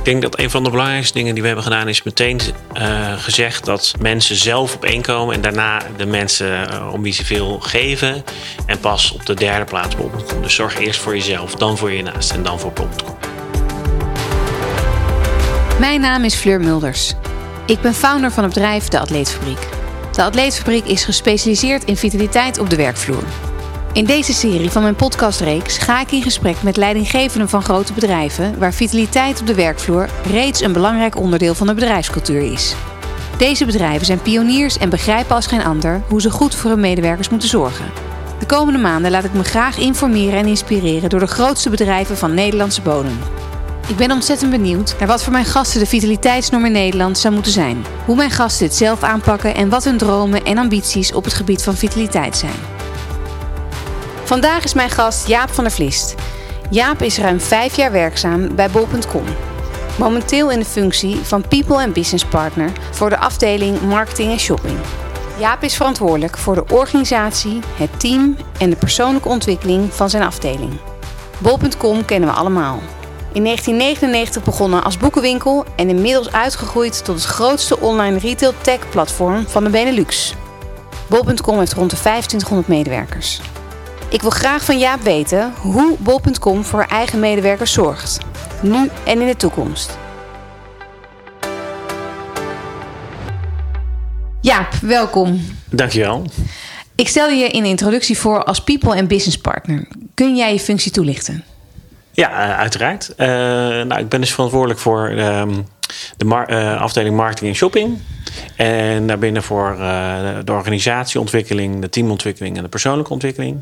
Ik denk dat een van de belangrijkste dingen die we hebben gedaan is meteen uh, gezegd dat mensen zelf op één komen en daarna de mensen uh, om wie ze veel geven. En pas op de derde plaats bol.com. Dus zorg eerst voor jezelf, dan voor je naast en dan voor bol.com. Mijn naam is Fleur Mulders. Ik ben founder van het bedrijf De Atleetfabriek. De Atleetfabriek is gespecialiseerd in vitaliteit op de werkvloer. In deze serie van mijn podcastreeks ga ik in gesprek met leidinggevenden van grote bedrijven waar vitaliteit op de werkvloer reeds een belangrijk onderdeel van de bedrijfscultuur is. Deze bedrijven zijn pioniers en begrijpen als geen ander hoe ze goed voor hun medewerkers moeten zorgen. De komende maanden laat ik me graag informeren en inspireren door de grootste bedrijven van Nederlandse bodem. Ik ben ontzettend benieuwd naar wat voor mijn gasten de vitaliteitsnorm in Nederland zou moeten zijn. Hoe mijn gasten dit zelf aanpakken en wat hun dromen en ambities op het gebied van vitaliteit zijn. Vandaag is mijn gast Jaap van der Vlist. Jaap is ruim vijf jaar werkzaam bij bol.com. Momenteel in de functie van People and Business Partner voor de afdeling Marketing en Shopping. Jaap is verantwoordelijk voor de organisatie, het team en de persoonlijke ontwikkeling van zijn afdeling. Bol.com kennen we allemaal. In 1999 begonnen als boekenwinkel en inmiddels uitgegroeid tot het grootste online retail tech platform van de Benelux. Bol.com heeft rond de 2500 medewerkers. Ik wil graag van Jaap weten hoe bol.com voor eigen medewerkers zorgt. Nu en in de toekomst. Jaap, welkom. Dankjewel. Ik stel je in de introductie voor als People en Business Partner. Kun jij je functie toelichten? Ja, uh, uiteraard. Uh, nou, ik ben dus verantwoordelijk voor um, de uh, afdeling marketing en shopping. En daarbinnen voor de organisatieontwikkeling, de teamontwikkeling en de persoonlijke ontwikkeling.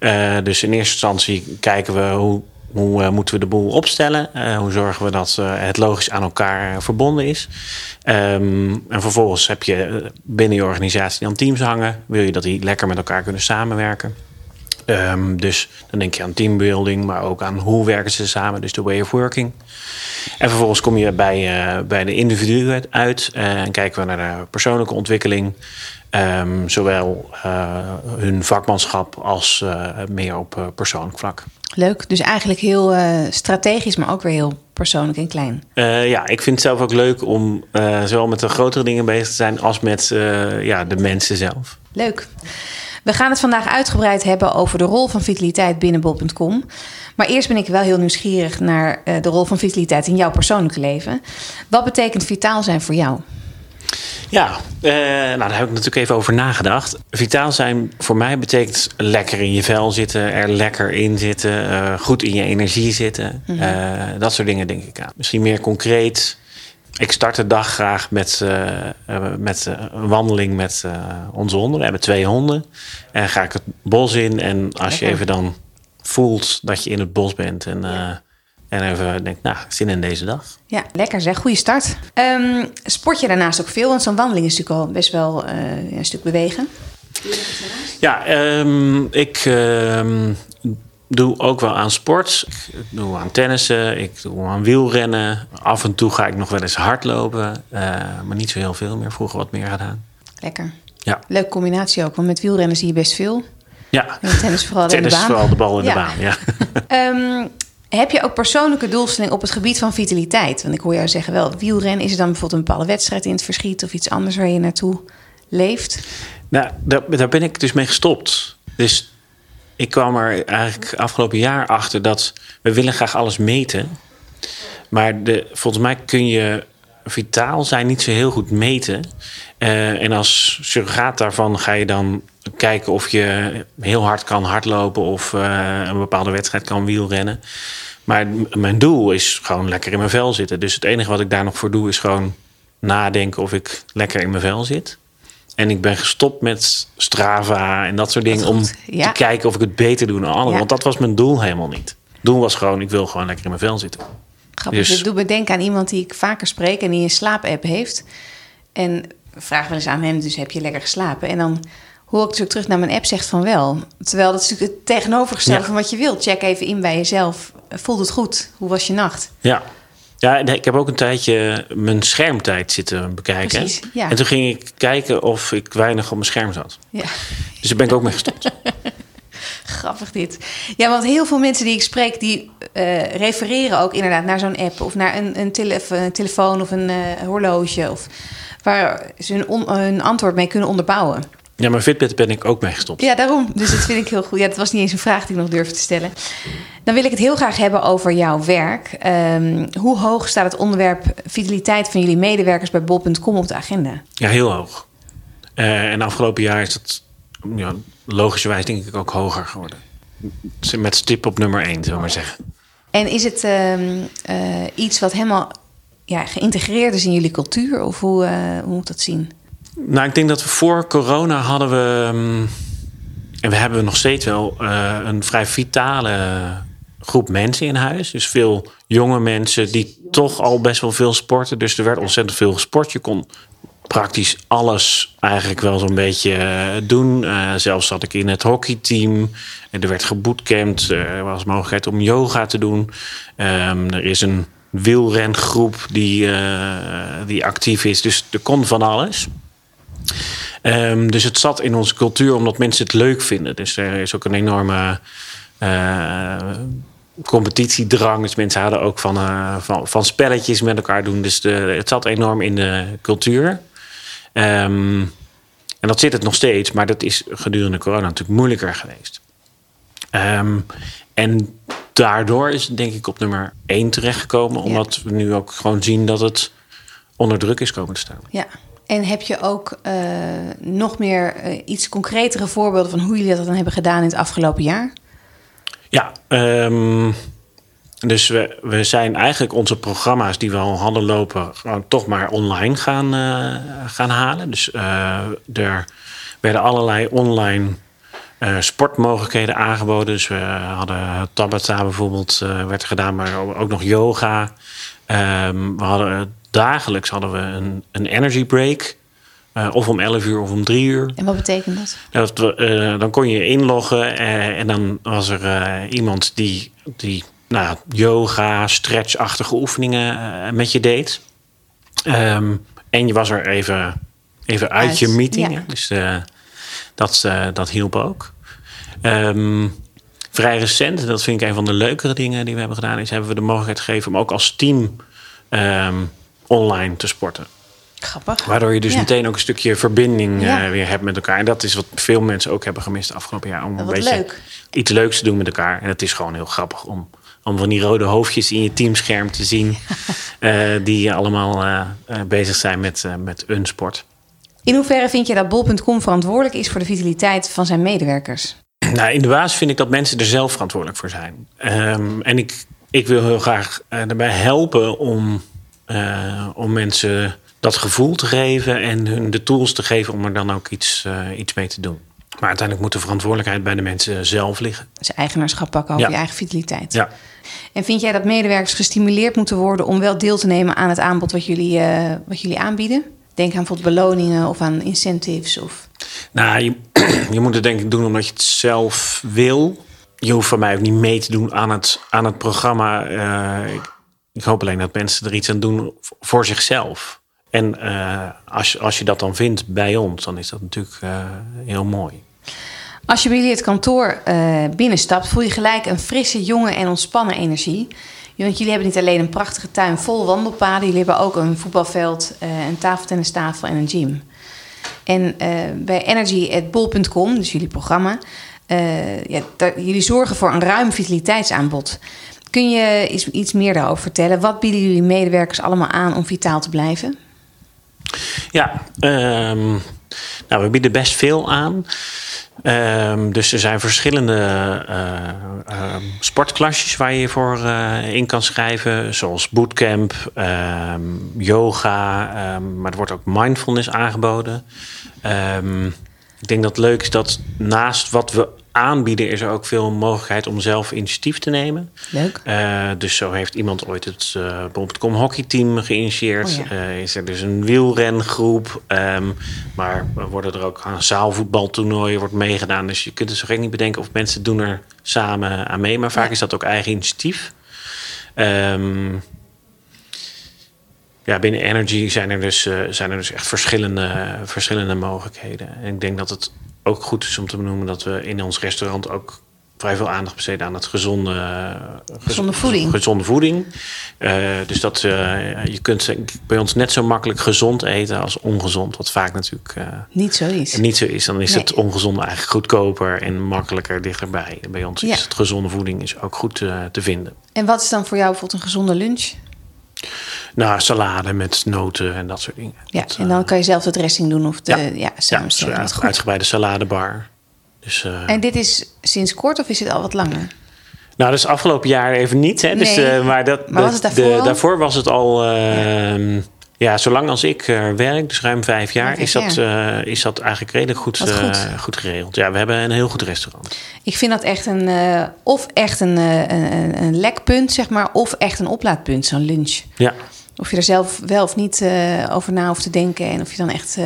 Uh, dus in eerste instantie kijken we hoe, hoe uh, moeten we de boel opstellen. Hoe zorgen we dat het logisch aan elkaar verbonden is. Um, en vervolgens heb je binnen je organisatie dan teams hangen. Wil je dat die lekker met elkaar kunnen samenwerken. Um, dus dan denk je aan teambuilding, maar ook aan hoe werken ze samen, dus de way of working. En vervolgens kom je bij, uh, bij de individuen uit en kijken we naar de persoonlijke ontwikkeling. Um, zowel uh, hun vakmanschap als meer op persoonlijk vlak. Leuk, dus eigenlijk heel strategisch, maar ook weer heel persoonlijk en klein. ja, ik vind het zelf ook leuk om zowel met de grotere dingen bezig te zijn als met ja, de mensen zelf. Leuk. We gaan het vandaag uitgebreid hebben over de rol van vitaliteit binnen bol.com. Maar eerst ben ik wel heel nieuwsgierig naar de rol van vitaliteit in jouw persoonlijke leven. Wat betekent vitaal zijn voor jou? Ja, uh, nou, daar heb ik natuurlijk even over nagedacht. Vitaal zijn voor mij betekent lekker in je vel zitten, er lekker in zitten, uh, goed in je energie zitten. Mm -hmm. uh, dat soort dingen denk ik aan. Misschien meer concreet. Ik start de dag graag met, met een wandeling met onze honden. We hebben twee honden. En ga ik het bos in. En als je even dan voelt dat je in het bos bent en en even denk, nou, zin in deze dag. Ja, lekker zeg. Goede start. Um, sport je daarnaast ook veel? Want zo'n wandeling is natuurlijk al best wel uh, een stuk bewegen. Ja, um, ik um, doe ook wel aan sport. Ik doe aan tennissen, ik doe aan wielrennen. Af en toe ga ik nog wel eens hardlopen. Uh, maar niet zo heel veel meer. Vroeger wat meer gedaan. Lekker. Ja. Leuke combinatie ook, want met wielrennen zie je best veel. Ja. En tennis vooral tennis in de baan. vooral de bal in ja. de baan, ja. um, heb je ook persoonlijke doelstellingen op het gebied van vitaliteit? Want ik hoor jou zeggen wel, wielrennen, is er dan bijvoorbeeld een bepaalde wedstrijd in het verschiet of iets anders waar je naartoe leeft? Nou, daar, daar ben ik dus mee gestopt. Dus ik kwam er eigenlijk afgelopen jaar achter dat we willen graag alles meten. Maar de, volgens mij kun je vitaal zijn niet zo heel goed meten. Uh, en als surrogaat daarvan ga je dan kijken of je heel hard kan hardlopen of uh, een bepaalde wedstrijd kan wielrennen. Maar mijn doel is gewoon lekker in mijn vel zitten. Dus het enige wat ik daar nog voor doe is gewoon nadenken of ik lekker in mijn vel zit. En ik ben gestopt met Strava en dat soort dingen om ja. te kijken of ik het beter doe dan anderen. Ja. Want dat was mijn doel helemaal niet. Het doel was gewoon, ik wil gewoon lekker in mijn vel zitten. Grappig, dus, ik doe me denken aan iemand die ik vaker spreek en die een slaapapp heeft. En vraag wel eens aan hem, dus heb je lekker geslapen? En dan hoor ik ook terug naar mijn app zegt van wel. Terwijl dat is natuurlijk het tegenovergestelde ja. van wat je wilt. Check even in bij jezelf. Voelt het goed? Hoe was je nacht? Ja. Ja, ik heb ook een tijdje mijn schermtijd zitten bekijken. Precies, ja. En toen ging ik kijken of ik weinig op mijn scherm zat. Ja. Dus daar ben ik ook mee gestopt. grappig dit. Ja, want heel veel mensen die ik spreek, die eh, refereren ook inderdaad naar zo'n app of naar een, een, telefoon of een uh, horloge. Of waar ze hun, hun antwoord mee kunnen onderbouwen. Ja, maar Fitbit ben ik ook mee gestopt. Ja, daarom. Dus dat vind ik heel goed. Ja, dat was niet eens een vraag die ik nog durfde te stellen. Dan wil ik het heel graag hebben over jouw werk. Ehm, hoe hoog staat het onderwerp vitaliteit van jullie medewerkers bij bol.com op de agenda? Ja, heel hoog. Uh, en afgelopen jaar is het ja, logischerwijs denk ik ook hoger geworden. Met stip op nummer 1, zullen we maar zeggen. En is het uh, uh, iets wat helemaal ja, geïntegreerd is in jullie cultuur? Of hoe, uh, hoe moet dat zien? Nou, ik denk dat we voor corona hadden we... Um, en we hebben nog steeds wel een vrij vitale groep mensen in huis. Dus veel jonge mensen die toch al best wel veel sporten. Dus er werd ontzettend veel gesport. Je kon praktisch alles eigenlijk wel zo'n beetje eh, doen. Uh, zelfs zat ik in het hockeyteam. En er werd gebootcampt. Er was mogelijkheid om yoga te doen. Um, er is een wielrengroep die, die actief is. Dus er kon van alles. Um, dus het zat in onze cultuur omdat mensen het leuk vinden. Dus er is ook een enorme uh, competitiedrang. Dus mensen hadden ook van, uh, van, van, spelletjes met elkaar doen. Dus de, het zat enorm in de cultuur. Um, en dat zit het nog steeds, maar dat is gedurende corona natuurlijk moeilijker geweest. Um, en daardoor is het denk ik op nummer 1 terechtgekomen, omdat we nu ook gewoon zien dat het onder druk is komen te staan. Ja. En heb je ook uh, nog meer uh, iets concretere voorbeelden van hoe jullie dat dan hebben gedaan in het afgelopen jaar? Ja, um, dus we, we zijn eigenlijk onze programma's die we al hadden lopen, toch maar online gaan, uh, gaan halen. Dus uh, er werden allerlei online uh, sportmogelijkheden aangeboden. Dus we hadden Tabata bijvoorbeeld, werd gedaan, maar ook nog yoga. Um, we hadden dagelijks hadden we een, een energy break. Uh, of om 11 uur of om 3 uur. En wat betekent dat? dat uh, dan kon je inloggen uh, en dan was er iemand die, die nou, yoga, stretchachtige oefeningen met je deed. Um, en je was er even, even uit, uit je meeting. Ja. Dus dat, dat hielp ook. Um, vrij recent, en dat vind ik een van de leukere dingen die we hebben gedaan, is hebben we de mogelijkheid gegeven om ook als team um, online te sporten. Grappig. Waardoor je dus ja. meteen ook een stukje verbinding ja. uh, weer hebt met elkaar. En dat is wat veel mensen ook hebben gemist afgelopen jaar. Om een beetje leuk. iets leuks te doen met elkaar. En het is gewoon heel grappig om om van die rode hoofdjes in je teamscherm te zien. uh, die allemaal uh, uh, bezig zijn met, met een sport. In hoeverre vind je dat bol.com verantwoordelijk is voor de vitaliteit van zijn medewerkers? Nou, in de basis vind ik dat mensen er zelf verantwoordelijk voor zijn. Um, en ik, ik wil heel graag daarbij helpen om, om mensen dat gevoel te geven en hun de tools te geven om er dan ook iets, iets mee te doen. Maar uiteindelijk moet de verantwoordelijkheid bij de mensen zelf liggen. Dus eigenaarschap pakken over Ja. je eigen vitaliteit. Ja. En vind jij dat medewerkers gestimuleerd moeten worden om wel deel te nemen aan het aanbod wat jullie, uh, wat jullie aanbieden? Denk aan bijvoorbeeld beloningen of aan incentives. Of... Nou, je, je moet het denk ik doen omdat je het zelf wil. Je hoeft van mij ook niet mee te doen aan het, aan het programma. Uh, ik, ik, hoop alleen dat mensen er iets aan doen voor zichzelf. En uh, als, als je dat dan vindt bij ons, dan is dat natuurlijk uh, heel mooi. Als je bij jullie het kantoor uh, binnenstapt, voel je gelijk een frisse, jonge en ontspannen energie. Want jullie hebben niet alleen een prachtige tuin vol wandelpaden, jullie hebben ook een voetbalveld, een tafeltennistafel en een gym. En bij energy.bol.com, dus jullie programma, ja, jullie zorgen voor een ruim vitaliteitsaanbod. Kun je iets, meer daarover vertellen? Wat bieden jullie medewerkers allemaal aan om vitaal te blijven? Ja, um, nou, we bieden best veel aan. Um, dus er zijn verschillende uh, sportklasjes waar je voor uh, in kan schrijven. Zoals bootcamp, yoga. maar er wordt ook mindfulness aangeboden. ik denk dat het leuk is dat naast wat we aanbieden... is er ook veel mogelijkheid om zelf initiatief te nemen. Leuk. Uh, dus zo heeft iemand ooit het uh, bol.com hockeyteam geïnitieerd. Oh ja. uh, is er dus een wielrengroep. Um, maar worden er ook aan zaalvoetbaltoernooien wordt meegedaan. Dus je kunt het zo gek niet bedenken of mensen doen er samen aan mee. Maar vaak ja. is dat ook eigen initiatief. Um, ja, binnen Energy zijn er dus, zijn er dus echt verschillende, verschillende mogelijkheden. En ik denk dat het ook goed is om te benoemen dat we in ons restaurant ook vrij veel aandacht besteden aan het gezonde, gezonde voeding. Gezonde voeding. dus dat je kunt bij ons net zo makkelijk gezond eten als ongezond. Wat vaak natuurlijk niet zo is. Niet zo is. Dan is het ongezonde eigenlijk goedkoper en makkelijker dichterbij. Bij ons is het gezonde voeding is ook goed te vinden. En wat is dan voor jou bijvoorbeeld een gezonde lunch? Nou, salade met noten en dat soort dingen. Ja, en dan kan je zelf de dressing doen of de ja, ja samenstellen. Ja, uitgebreide saladebar. Dus, uh, en dit is sinds kort of is het al wat langer? Nou, dat is afgelopen jaar even niet. Hè? Dus, nee. uh, maar dat, maar was het daarvoor, de, daarvoor was het al... Uh, ja, zolang als ik uh, werk, dus ruim vijf jaar, is, dat, uh, is dat eigenlijk redelijk goed, goed. Uh, goed. geregeld. Ja, we hebben een heel goed restaurant. Ik vind dat echt een, of echt een, een, een lekpunt, zeg maar, of echt een oplaadpunt, zo'n lunch. Ja. Of je er zelf wel of niet over na hoeft te denken en of je dan echt.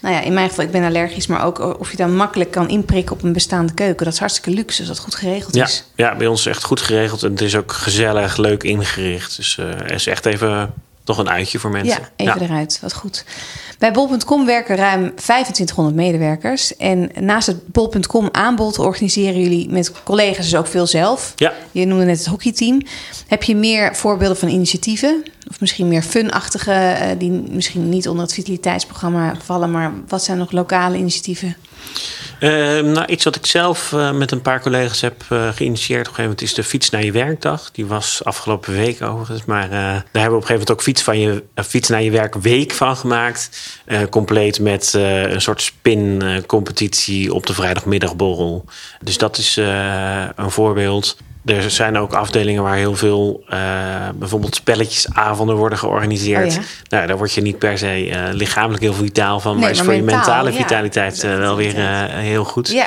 nou ja, in mijn geval, ik ben allergisch, maar ook of je dan makkelijk kan inprikken op een bestaande keuken. Dat is hartstikke luxe, als dat goed geregeld ja. is. Ja, bij ons is echt goed geregeld en het is ook gezellig, leuk ingericht. Dus er is echt even toch een uitje voor mensen. Ja, even ja. eruit. Wat goed. Bij bol.com werken ruim 2500 medewerkers. En naast het bol.com aanbod organiseren jullie met collega's dus ook veel zelf. Ja. Je noemde net het hockeyteam. Heb je meer voorbeelden van initiatieven? Of misschien meer funachtige, uh, die misschien niet onder het vitaliteitsprogramma vallen. Maar wat zijn nog lokale initiatieven? Uh, nou, iets wat ik zelf uh, met een paar collega's heb uh, geïnitieerd op een gegeven moment is de Fiets naar je werkdag. Die was afgelopen week overigens. Maar daar hebben we op een gegeven moment ook Fiets, van je, fiets naar je werk week van gemaakt. compleet met een soort spin-competitie op de vrijdagmiddagborrel. Dus dat is een voorbeeld. Er zijn ook afdelingen waar heel veel uh, bijvoorbeeld spelletjesavonden worden georganiseerd. Oh ja. Nou, daar word je niet per se uh, lichamelijk heel vitaal van, Nee, maar is maar voor mentaal, je mentale vitaliteit uh, wel weer heel goed. Ja.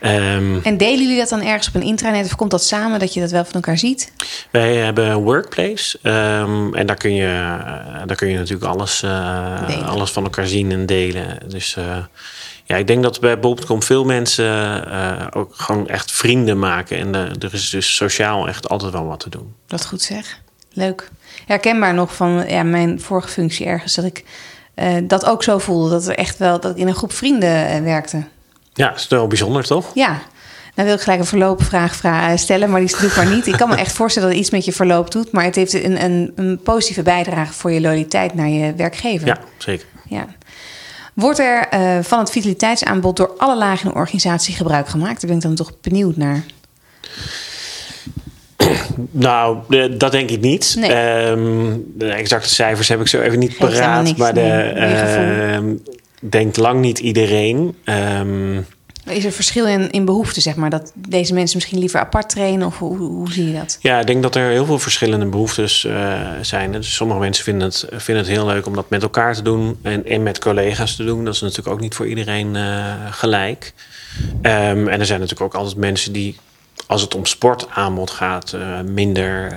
Ehm, En delen jullie dat dan ergens op een intranet of komt dat samen dat je dat wel van elkaar ziet? wij hebben een workplace um, en daar kun, je, daar kun je natuurlijk alles, alles van elkaar zien en delen. Dus ja, ik denk dat bij Bob.com veel mensen uh, ook gewoon echt vrienden maken. En uh, er is dus sociaal echt altijd wel wat te doen. Dat goed zeg. Leuk. Herkenbaar nog van ja, mijn vorige functie ergens dat ik uh, dat ook zo voelde. Dat er echt wel dat ik in een groep vrienden werkte. Ja, dat is wel bijzonder toch? Ja. Nou wil ik gelijk een verloopvraag vra stellen, maar die doe ik maar niet. Ik kan me echt voorstellen dat het iets met je verloop doet, maar het heeft een, een, een positieve bijdrage voor je loyaliteit naar je werkgever. Ja, zeker. Ja. Wordt er uh, van het vitaliteitsaanbod door alle lagen in de organisatie gebruik gemaakt? Daar ben ik dan toch benieuwd naar. Nou, dat denk ik niet. Nee. Um, de exacte cijfers heb ik zo even niet paraat. maar de, nee. Uh, denkt lang niet iedereen. Um, Is er verschil in, in behoeften, zeg maar? Dat deze mensen misschien liever apart trainen? Of hoe, hoe zie je dat? Ja, ik denk dat er heel veel verschillende behoeftes uh, zijn. Dus sommige mensen vinden het, vinden het heel leuk om dat met elkaar te doen. En, en met collega's te doen. Dat is natuurlijk ook niet voor iedereen uh, gelijk. Um, en er zijn natuurlijk ook altijd mensen die, als het om sportaanbod gaat, uh, minder,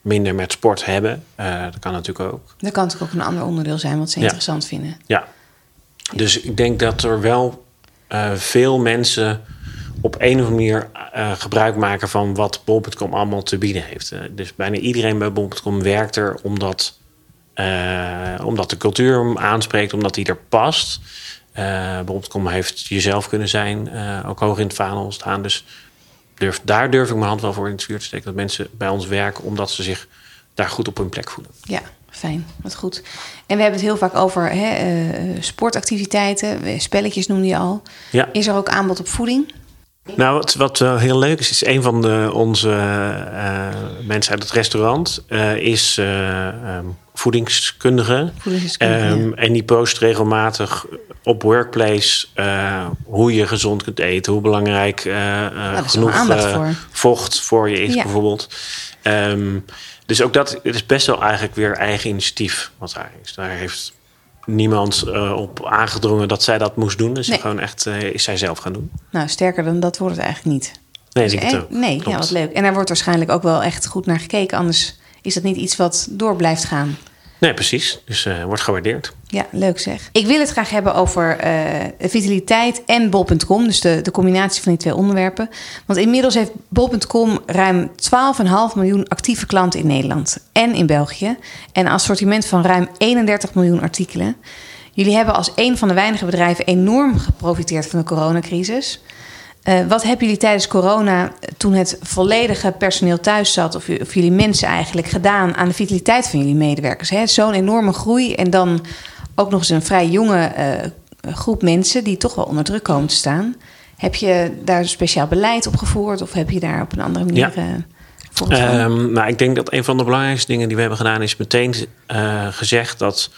minder met sport hebben. dat kan natuurlijk ook. Dat kan natuurlijk ook een ander onderdeel zijn wat ze Ja. interessant vinden. Ja. Dus ik denk dat er wel uh, veel mensen op een of andere manier uh, gebruik maken van wat bol.com allemaal te bieden heeft. Uh, dus bijna iedereen bij bol.com werkt er omdat, omdat de cultuur hem aanspreekt, omdat die er past. bol.com heeft jezelf kunnen zijn, ook hoog in het vaandel staan. Dus durf, daar durf ik mijn hand wel voor in het vuur te steken. Dat mensen bij ons werken omdat ze zich daar goed op hun plek voelen. Ja, fijn. Wat goed. En we hebben het heel vaak over hè, uh, sportactiviteiten. Spelletjes noemde je al. Ja. Is er ook aanbod op voeding? Nou, wat, wat uh, heel leuk is, is een van de, onze uh, mensen uit het restaurant uh, is um, voedingskundige. Voedingskundige um, ja. En die post regelmatig op Workplace hoe je gezond kunt eten, hoe belangrijk nou, genoeg voor. vocht voor je is, Ja. bijvoorbeeld. Um, dus ook dat het is best wel eigenlijk weer eigen initiatief wat daar is. Daar heeft niemand uh, op aangedrongen dat zij dat moest doen. Dus Nee. gewoon echt uh, is zij zelf gaan doen. Nou, sterker dan dat wordt het eigenlijk niet. Nee, Dus eh, ook. nee, ja, wat leuk. En daar wordt waarschijnlijk ook wel echt goed naar gekeken. Anders is dat niet iets wat door blijft gaan. Nee, precies. Dus uh, wordt gewaardeerd. Ja, leuk zeg. Ik wil het graag hebben over uh, vitaliteit en bol.com. Dus de, de combinatie van die twee onderwerpen. Want inmiddels heeft bol.com ruim 12,5 miljoen actieve klanten in Nederland en in België. En een assortiment van ruim 31 miljoen artikelen. Jullie hebben als een van de weinige bedrijven enorm geprofiteerd van de coronacrisis. Uh, wat hebben jullie tijdens corona, toen het volledige personeel thuis zat, of, of jullie mensen eigenlijk gedaan aan de vitaliteit van jullie medewerkers? Zo'n enorme groei en dan ook nog eens een vrij jonge uh, groep mensen die toch wel onder druk komen te staan. Heb je daar een speciaal beleid op gevoerd of heb je daar op een andere manier ja. uh, um, nou, ik denk dat een van de belangrijkste dingen die we hebben gedaan is meteen gezegd dat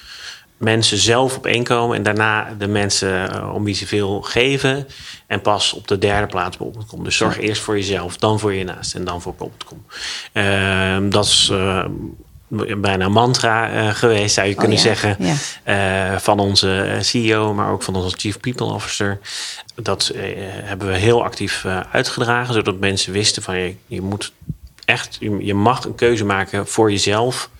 mensen zelf op één komen en daarna de mensen uh, om wie ze veel geven. En pas op de derde plaats bol.com. Dus zorg eerst voor jezelf, dan voor je naast en dan voor bol.com. Uh, dat is uh, bijna een mantra uh, geweest, zou je oh, kunnen ja? zeggen. Ja. van onze CEO, maar ook van onze Chief People Officer. Dat hebben we heel actief uitgedragen, zodat mensen wisten van je, je moet echt, je, je mag een keuze maken voor jezelf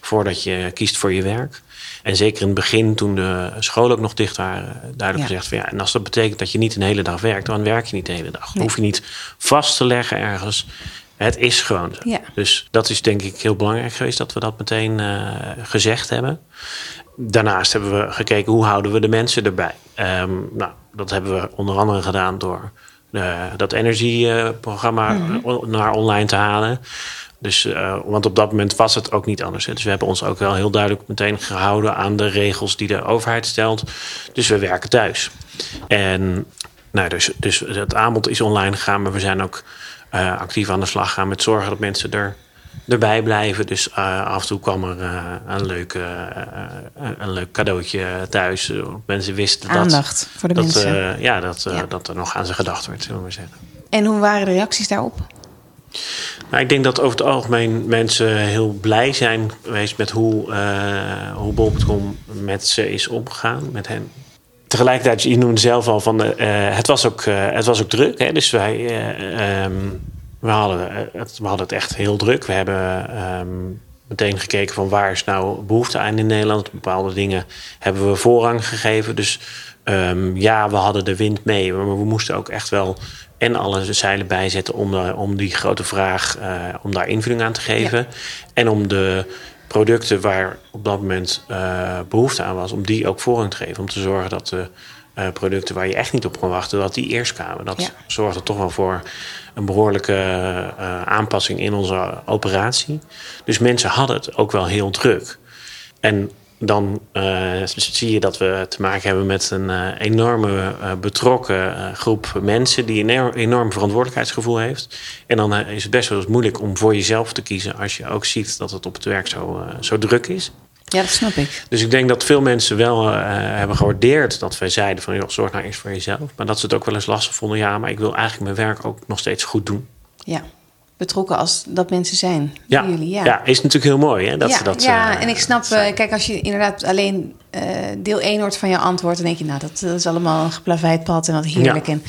voordat je kiest voor je werk. En zeker in het begin, toen de scholen ook nog dicht waren, duidelijk gezegd van ja, en als dat betekent dat je niet een hele dag werkt, dan werk je niet de hele dag. Dan hoef je niet vast te leggen ergens. Het is gewoon zo. Ja. Dus dat is denk ik heel belangrijk geweest dat we dat meteen uh, gezegd hebben. Daarnaast hebben we gekeken hoe houden we de mensen erbij. Um, nou, dat hebben we onder andere gedaan door uh, dat energieprogramma mm -hmm. naar online te halen. Dus, uh, want op dat moment was het ook niet anders. Hè. Dus we hebben ons ook wel heel duidelijk meteen gehouden aan de regels die de overheid stelt. Dus we werken thuis. En nou, dus, dus het aanbod is online gegaan, maar we zijn ook uh, actief aan de slag gegaan met zorgen dat mensen er, erbij blijven. Dus uh, af en toe kwam er een, leuk, een leuk cadeautje thuis. Mensen wisten dat. Aandacht voor de dat, mensen. ja, dat, ja. dat er nog aan ze gedacht werd, zullen we zeggen. En hoe waren de reacties daarop? Nou, ik denk dat over het algemeen mensen heel blij zijn geweest met hoe, uh, hoe Bol.com met ze is omgegaan, met hen. Tegelijkertijd, je noemde zelf al van, uh, het, was ook, uh, het was ook druk. Hè? Dus wij, um, we, hadden het, we hadden het echt heel druk. We hebben um, meteen gekeken van waar is nou behoefte aan in Nederland. Bepaalde dingen hebben we voorrang gegeven. Dus um, ja, we hadden de wind mee. Maar we moesten ook echt wel en alle zeilen bijzetten om, de, om die grote vraag, uh, om daar invulling aan te geven. Ja. En om de producten waar op dat moment uh, behoefte aan was, om die ook voorrang te geven. Om te zorgen dat de producten waar je echt niet op kon wachten, dat die eerst kwamen. Dat ja. zorgde toch wel voor een behoorlijke aanpassing in onze operatie. Dus mensen hadden het ook wel heel druk. En dan uh, zie je dat we te maken hebben met een uh, enorme uh, betrokken groep mensen die een enorm verantwoordelijkheidsgevoel heeft. En dan is het best wel eens moeilijk om voor jezelf te kiezen als je ook ziet dat het op het werk zo, zo druk is. Ja, dat snap ik. Dus ik denk dat veel mensen wel hebben gewaardeerd dat wij zeiden van joh, zorg nou eens voor jezelf. Maar dat ze het ook wel eens lastig vonden. Ja, maar ik wil eigenlijk mijn werk ook nog steeds goed doen. Ja betrokken als dat mensen zijn. Ja, jullie, ja. ja is natuurlijk heel mooi hè, dat ja, ze dat Ja, uh, en ik snap, uh, kijk, als je inderdaad alleen uh, deel 1 hoort van jouw antwoord... dan denk je, nou, dat, dat is allemaal een geplaveid pad en wat heerlijk. Ja. En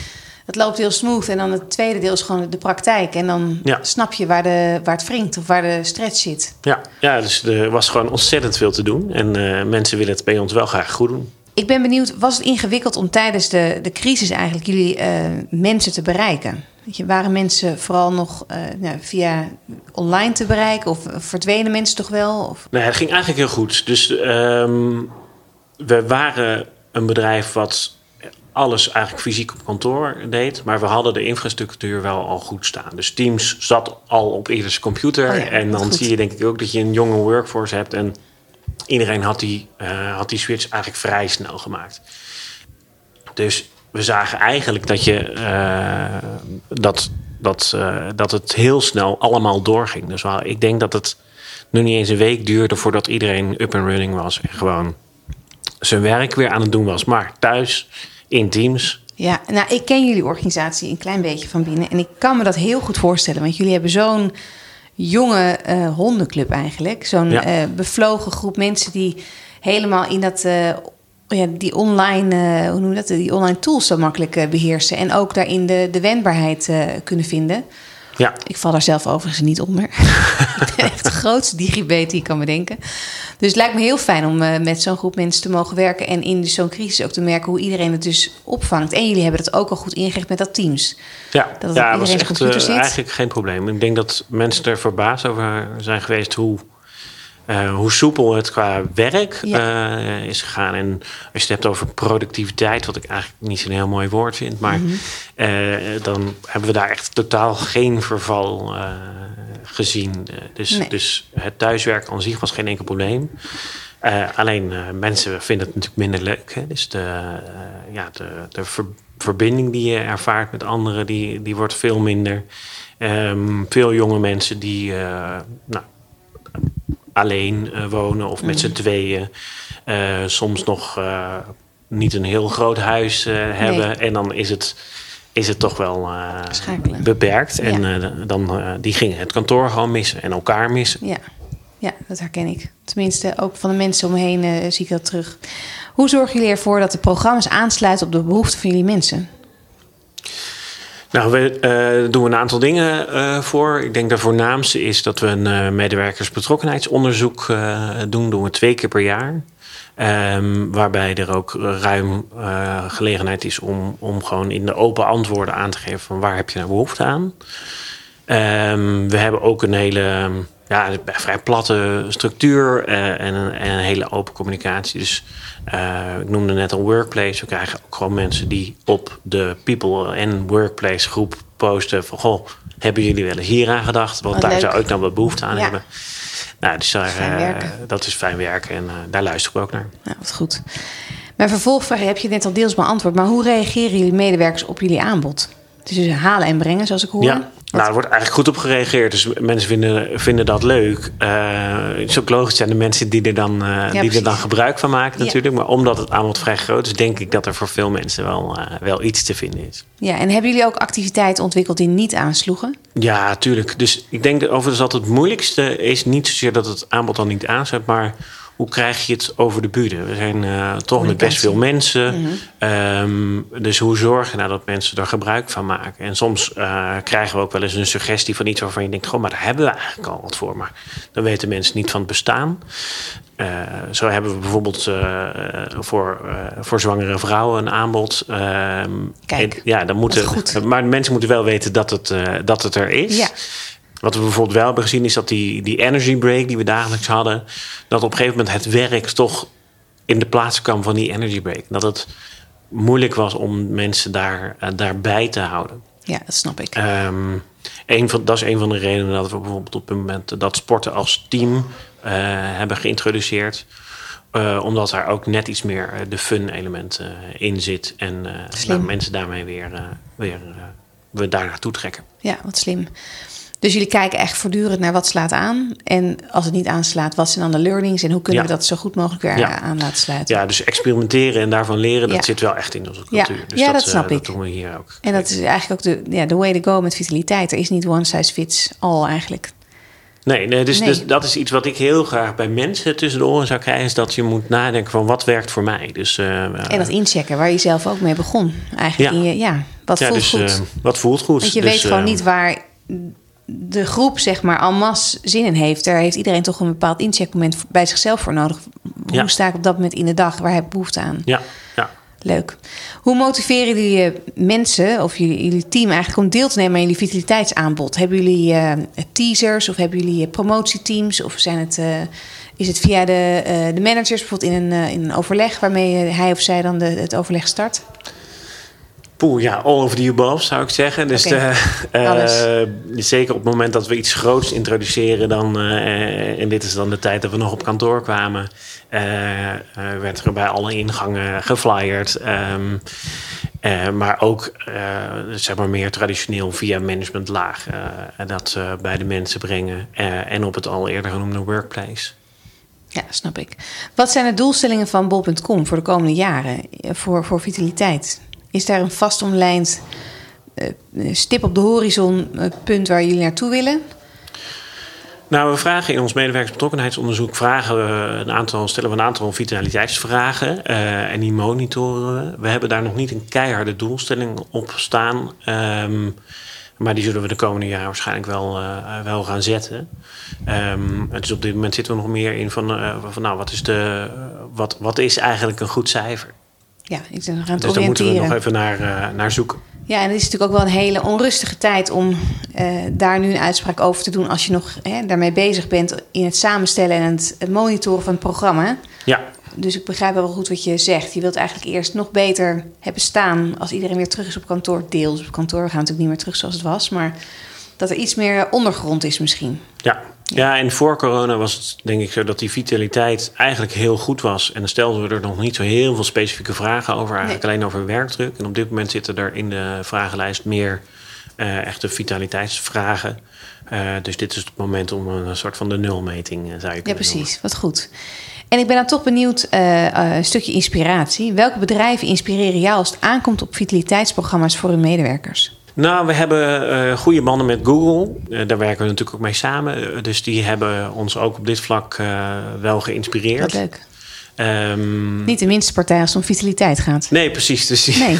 het loopt heel smooth. En dan het tweede deel is gewoon de praktijk. En dan snap je waar, de, waar het wringt of waar de stretch zit. Ja, ja dus er was gewoon ontzettend veel te doen. En mensen willen het bij ons wel graag goed doen. Ik ben benieuwd, was het ingewikkeld om tijdens de, de crisis eigenlijk jullie mensen te bereiken? Je, waren mensen vooral nog uh, nou, via online te bereiken? Of verdwenen mensen toch wel? Of? Nee, het ging eigenlijk heel goed. Dus um, we waren een bedrijf wat alles eigenlijk fysiek op kantoor deed. Maar we hadden de infrastructuur wel al goed staan. Dus Teams zat al op ieders computer. Oh ja, en dan zie je denk ik ook dat je een jonge workforce hebt. En iedereen had die, uh, had die switch eigenlijk vrij snel gemaakt. Dus we zagen eigenlijk dat, je, uh, dat, dat, uh, dat het heel snel allemaal doorging. Dus wel, ik denk dat het nu niet eens een week duurde voordat iedereen up and running was. En gewoon zijn werk weer aan het doen was. Maar thuis, in teams. Ja, nou, ik ken jullie organisatie een klein beetje van binnen. En ik kan me dat heel goed voorstellen. Want jullie hebben zo'n jonge uh, hondenclub eigenlijk. Zo'n ja. bevlogen groep mensen die helemaal in dat ja, die online, hoe noem je dat, die online tools zo makkelijk beheersen. En ook daarin de, de wendbaarheid kunnen vinden. Ja. Ik val daar zelf overigens niet onder. ik ben echt de grootste digibet die ik kan bedenken. Dus het lijkt me heel fijn om met zo'n groep mensen te mogen werken. En in zo'n crisis ook te merken hoe iedereen het dus opvangt. En jullie hebben dat ook al goed ingericht met dat Teams. Ja, dat het ja, was echt eigenlijk geen probleem. Ik denk dat mensen er verbaasd over zijn geweest hoe uh, hoe soepel het qua werk ja. uh, is gegaan. En als je het hebt over productiviteit, wat ik eigenlijk niet zo'n heel mooi woord vind, maar mm -hmm. uh, dan hebben we daar echt totaal geen verval gezien. dus, nee. dus het thuiswerken aan zich was geen enkel probleem. alleen mensen vinden het natuurlijk minder leuk. Hè? Dus de, ja, de, de ver verbinding die je ervaart met anderen, die, die wordt veel minder. Um, veel jonge mensen die nou, alleen uh, wonen of met mm. z'n tweeën. Uh, soms nog uh, niet een heel groot huis hebben. Nee. En dan is het, is het toch wel beperkt. Ja. En dan, die gingen het kantoor gewoon missen en elkaar missen. Ja. ja, dat herken ik. Tenminste, ook van de mensen om me heen zie ik dat terug. Hoe zorgen jullie ervoor dat de programma's aansluiten op de behoeften van jullie mensen? Nou, we uh, doen een aantal dingen uh, voor. Ik denk de voornaamste is dat we een uh, medewerkersbetrokkenheidsonderzoek doen. Doen we twee keer per jaar. Um, waarbij er ook ruim gelegenheid is om, om gewoon in de open antwoorden aan te geven van waar heb je nou behoefte aan. Um, we hebben ook een hele ja, vrij platte structuur en een, en, een, hele open communicatie. Dus uh, ik noemde net al Workplace. We krijgen ook gewoon mensen die op de People en Workplace groep posten van... goh, hebben jullie wel eens hier aan gedacht? Want Wat daar leuk. zou ik dan wat behoefte aan Ja. hebben. Nou, dus daar, eh, dat is fijn werken en eh, daar luisteren we ook naar. Nou, wat goed. Mijn vervolgvraag heb je net al deels beantwoord. Maar hoe reageren jullie medewerkers op jullie aanbod? Het is dus halen en brengen, zoals ik hoor. Ja, nou, er wordt eigenlijk goed op gereageerd. Dus mensen vinden, vinden dat leuk. Eh, het is ook logisch, zijn de mensen die er dan, eh, die er dan gebruik van maken Ja. natuurlijk. Maar omdat het aanbod vrij groot is, denk ik dat er voor veel mensen wel, eh, wel iets te vinden is. Ja, en hebben jullie ook activiteiten ontwikkeld die niet aansloegen? Ja, tuurlijk. Dus ik denk overigens dat het moeilijkste is niet zozeer dat het aanbod dan niet aanzet, maar hoe krijg je het over de bühne? We zijn eh, toch met best veel mensen. Mhm. Ehm, dus hoe zorg je nou dat mensen er gebruik van maken? En soms eh, krijgen we ook wel eens een suggestie van iets waarvan je denkt: Goh, maar daar hebben we eigenlijk al wat voor. Maar dan weten mensen niet van het bestaan. Eh, zo hebben we bijvoorbeeld voor, voor zwangere vrouwen een aanbod. Ehm, Kijk, en ja, dan moeten, goed. maar mensen moeten wel weten dat het, dat het er is. Ja. Wat we bijvoorbeeld wel hebben gezien is dat die, die energy break die we dagelijks hadden, dat op een gegeven moment het werk toch in de plaats kwam van die energy break. Dat het moeilijk was om mensen daar, eh, daarbij te houden. Ja, dat snap ik. Een van, dat is een van de redenen dat we bijvoorbeeld op het moment dat sporten als team eh, hebben geïntroduceerd. Eh, omdat daar ook net iets meer de fun element in zit. En nou, mensen daarmee weer, weer we daar naartoe trekken. Ja, wat slim. Dus jullie kijken echt voortdurend naar wat slaat aan. En als het niet aanslaat, wat zijn dan de learnings? En hoe kunnen Ja. we dat zo goed mogelijk weer Ja. aan laten sluiten? Ja, dus experimenteren en daarvan leren, dat zit wel echt in onze cultuur. Dus Ja, dat eh, snap ik. Dat doen we hier ook. En dat is eigenlijk ook de, ja, de way to go met vitaliteit. Er is niet one size fits all eigenlijk. Nee, nee, dus, Nee. dus dat is iets wat ik heel graag bij mensen tussen de oren zou krijgen. Is dat je moet nadenken van wat werkt voor mij. Dus, eh, En dat inchecken, waar je zelf ook mee begon. Eigenlijk Ja. in je, ja, wat ja, voelt dus, goed. eh, wat voelt goed. Want je Dus, weet gewoon eh, niet waar de groep, zeg maar, en masse zin in heeft. Daar heeft iedereen toch een bepaald incheckmoment bij zichzelf voor nodig. Hoe Ja. sta ik op dat moment in de dag? Waar heb ik behoefte aan? Ja, ja. Leuk. Hoe motiveren jullie je mensen of jullie, jullie team eigenlijk om deel te nemen aan jullie vitaliteitsaanbod? Hebben jullie eh, teasers of hebben jullie eh, promotieteams? Of zijn het, eh, is het via de, eh, de managers bijvoorbeeld in een, eh, in een overleg waarmee eh, hij of zij dan de, het overleg start? Poeh, ja, all of the above zou ik zeggen. Dus de, eh, Alles. zeker op het moment dat we iets groots introduceren, dan, eh, en dit is dan de tijd dat we nog op kantoor kwamen, eh, eh, werd er bij alle ingangen geflyerd. Ehm, eh, maar ook eh, zeg maar meer traditioneel via managementlaag eh, en dat eh, bij de mensen brengen. eh, en op het al eerder genoemde workplace. Ja, snap ik. Wat zijn de doelstellingen van bol.com voor de komende jaren eh, voor, voor vitaliteit? Is daar een vast omlijnd eh, stip op de horizon eh, punt waar jullie naartoe willen? Nou, we vragen in ons medewerkersbetrokkenheidsonderzoek vragen we een aantal, stellen we een aantal vitaliteitsvragen eh, en die monitoren we. We hebben daar nog niet een keiharde doelstelling op staan. ehm, maar die zullen we de komende jaren waarschijnlijk wel, wel gaan zetten. Dus op dit moment zitten we nog meer in van, van nou, wat is, de, wat, wat is eigenlijk een goed cijfer? Ja, ik ben nog aan het Dus daar moeten we oriënteren. nog even naar, eh, naar zoeken. Ja, en het is natuurlijk ook wel een hele onrustige tijd om uh, daar nu een uitspraak over te doen als je nog hè, daarmee bezig bent in het samenstellen en het monitoren van het programma. Ja. Dus ik begrijp wel goed wat je zegt. Je wilt eigenlijk eerst nog beter hebben staan als iedereen weer terug is op kantoor. Deels op kantoor. We gaan natuurlijk niet meer terug zoals het was. Maar dat er iets meer ondergrond is misschien. Ja, ja, en voor corona was het denk ik zo dat die vitaliteit eigenlijk heel goed was. En dan stelden we er nog niet zo heel veel specifieke vragen over, eigenlijk alleen over werkdruk. En op dit moment zitten er in de vragenlijst meer uh, echte vitaliteitsvragen. Uh, dus dit is het moment om een soort van de nulmeting, uh, zou je kunnen Ja, precies. Wat goed. En ik ben dan toch benieuwd, een stukje inspiratie. Welke bedrijven inspireren jou als het aankomt op vitaliteitsprogramma's voor hun medewerkers? Nou, we hebben uh, goede banden met Google. Uh, daar werken we natuurlijk ook mee samen. Uh, dus die hebben ons ook op dit vlak wel geïnspireerd. Wat leuk. Um, Niet de minste partij als het om vitaliteit gaat. Nee, precies. Dus die,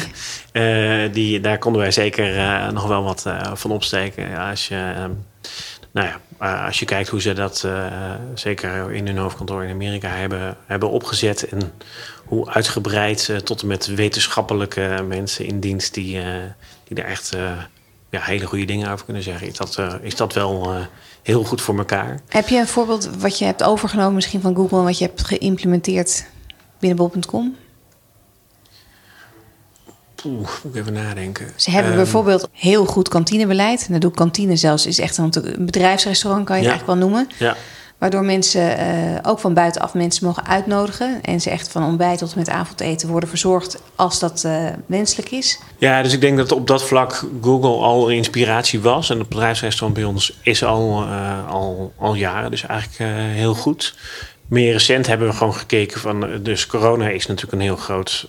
nee. die, daar konden wij zeker nog wel wat van opsteken. Als je, um, nou ja, als je kijkt hoe ze dat zeker in hun hoofdkantoor in Amerika hebben, hebben opgezet. En hoe uitgebreid tot en met wetenschappelijke mensen in dienst die die er echt uh, ja, hele goede dingen over kunnen zeggen. Is dat, uh, is dat wel uh, heel goed voor elkaar. Heb je een voorbeeld wat je hebt overgenomen misschien van Google... en wat je hebt geïmplementeerd binnen bol.com? Oeh, moet ik even nadenken. Ze hebben um, bijvoorbeeld heel goed kantinebeleid. En dat kantine zelfs. is echt een, een bedrijfsrestaurant, kan je het eigenlijk wel noemen. Ja. Waardoor mensen uh, ook van buitenaf mensen mogen uitnodigen. En ze echt van ontbijt tot met avondeten worden verzorgd als dat uh, wenselijk is. Ja, dus ik denk dat op dat vlak Google al inspiratie was. En het bedrijfsrestaurant bij ons is al, uh, al, al jaren. Dus eigenlijk heel goed. Meer recent hebben we gewoon gekeken van. Dus corona is natuurlijk een heel groot,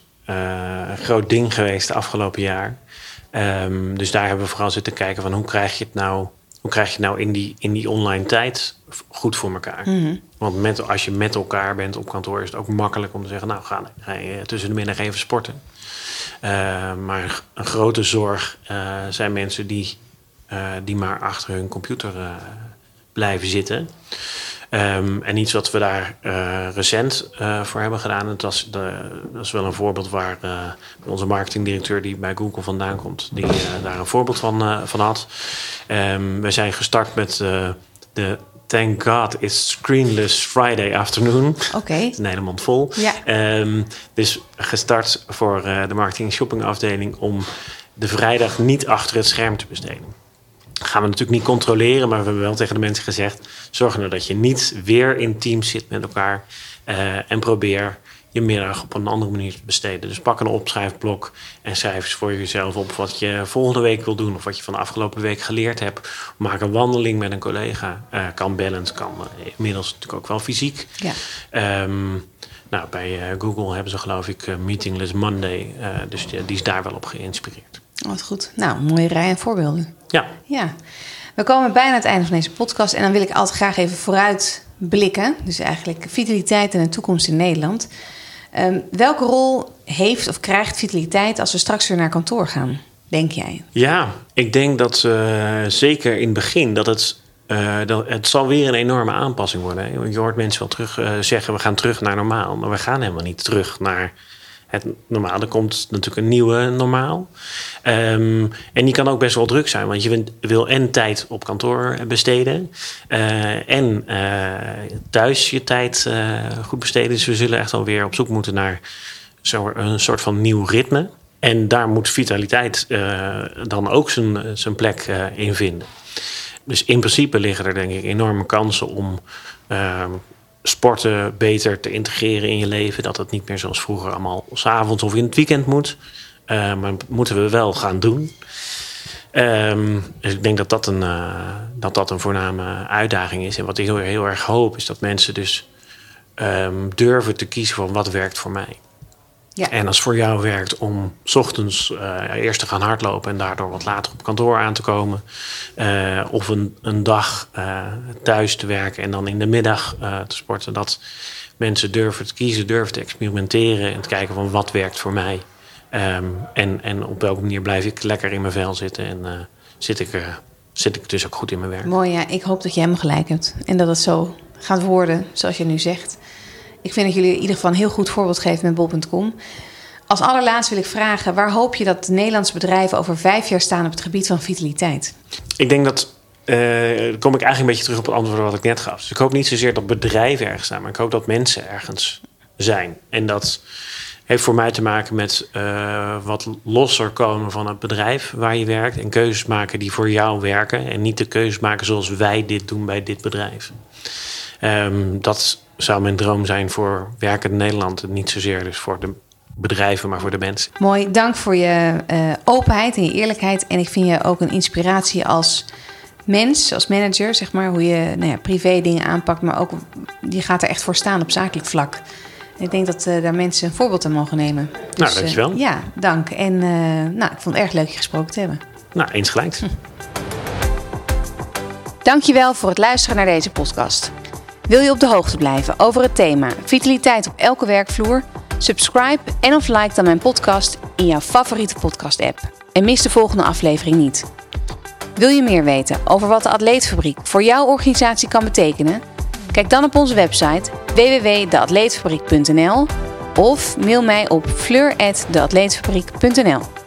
groot ding geweest de afgelopen jaar. Um, dus daar hebben we vooral zitten kijken van hoe krijg je het nou hoe krijg je nou in die, in die online tijd goed voor elkaar? Mm-hmm. Want met, als je met elkaar bent op kantoor, is het ook makkelijk om te zeggen: Nou, ga, ga je tussen de middag even sporten. Uh, maar een grote zorg uh, zijn mensen die, uh, die maar achter hun computer blijven zitten. Um, en iets wat we daar uh, recent uh, voor hebben gedaan. Dat, was de, dat is wel een voorbeeld waar uh, onze marketingdirecteur, die bij Google vandaan komt, die daar een voorbeeld van, van had. Um, we zijn gestart met de Thank God It's Screenless Friday Afternoon. Oké. Okay. Een hele mond vol. Ja. Um, dus gestart voor de marketing shopping afdeling om de vrijdag niet achter het scherm te besteden gaan we natuurlijk niet controleren, maar we hebben wel tegen de mensen gezegd: zorg nou dat je niet weer in teams zit met elkaar uh, en probeer je middag op een andere manier te besteden. Dus pak een opschrijfblok en schrijf eens voor jezelf op wat je volgende week wil doen of wat je van de afgelopen week geleerd hebt. Maak een wandeling met een collega. Uh, kan balance, kan uh, inmiddels natuurlijk ook wel fysiek. Ja. Um, nou, bij Google hebben ze geloof ik Meetingless Monday, dus die, die is daar wel op geïnspireerd. Wat goed. Nou, mooie rij en voorbeelden. Ja. Ja. We komen bijna aan het einde van deze podcast. En dan wil ik altijd graag even vooruit blikken. Dus eigenlijk vitaliteit en de toekomst in Nederland. Um, welke rol heeft of krijgt vitaliteit als we straks weer naar kantoor gaan, denk jij? Ja, ik denk dat uh, zeker in het begin dat het. Uh, dat, het zal weer een enorme aanpassing worden. Je hoort mensen wel terug uh, zeggen: we gaan terug naar normaal. Maar we gaan helemaal niet terug naar het normaal. Er komt natuurlijk een nieuwe normaal. Um, en die kan ook best wel druk zijn, want je wil en tijd op kantoor besteden uh, en uh, thuis je tijd uh, goed besteden. Dus we zullen echt wel weer op zoek moeten naar een soort van nieuw ritme. En daar moet vitaliteit dan ook zijn plek in vinden. Dus in principe liggen er denk ik enorme kansen om ehm, sporten beter te integreren in je leven. Dat het niet meer zoals vroeger allemaal s'avonds of in het weekend moet. Uh, maar moeten we wel gaan doen. Um, dus ik denk dat dat een, uh, dat dat een voorname uitdaging is. En wat ik heel, heel erg hoop, is dat mensen dus um, durven te kiezen van wat werkt voor mij. Ja. En als voor jou werkt om s ochtends uh, eerst te gaan hardlopen en daardoor wat later op kantoor aan te komen. Uh, of een, een dag uh, thuis te werken en dan in de middag te sporten. Dat mensen durven te kiezen, durven te experimenteren en te kijken van wat werkt voor mij. Um, en, en op welke manier blijf ik lekker in mijn vel zitten en zit, ik, zit ik dus ook goed in mijn werk. Mooi, ja. Ik hoop dat jij hem gelijk hebt en dat het zo gaat worden zoals je nu zegt. Ik vind dat jullie in ieder geval een heel goed voorbeeld geven met bol.com. Als allerlaatst wil ik vragen: waar hoop je dat de Nederlandse bedrijven over vijf jaar staan op het gebied van vitaliteit? Ik denk dat. Uh, dan kom ik eigenlijk een beetje terug op het antwoord wat ik net gaf. Dus ik hoop niet zozeer dat bedrijven ergens staan, maar ik hoop dat mensen ergens zijn. En dat heeft voor mij te maken met uh, wat losser komen van het bedrijf waar je werkt. En keuzes maken die voor jou werken. En niet de keuzes maken zoals wij dit doen bij dit bedrijf. Um, dat zou mijn droom zijn voor werkend Nederland. Niet zozeer dus voor de bedrijven, maar voor de mensen. Mooi, dank voor je uh, openheid en je eerlijkheid. En ik vind je ook een inspiratie als mens, als manager, zeg maar, hoe je nou ja, privé dingen aanpakt, maar ook die gaat er echt voor staan op zakelijk vlak. Ik denk dat uh, daar mensen een voorbeeld aan mogen nemen. Dus, nou, dankjewel. Uh, ja, dank. En nou, ik vond het erg leuk je gesproken te hebben. Nou, eens gelijk. Hm. Dankjewel voor het luisteren naar deze podcast. Wil je op de hoogte blijven over het thema vitaliteit op elke werkvloer? Subscribe en of like dan mijn podcast in jouw favoriete podcast-app. En mis de volgende aflevering niet. Wil je meer weten over wat de Atleetfabriek voor jouw organisatie kan betekenen? Kijk dan op onze website www.deatleetfabriek.nl of mail mij op fleur.deatleetfabriek.nl.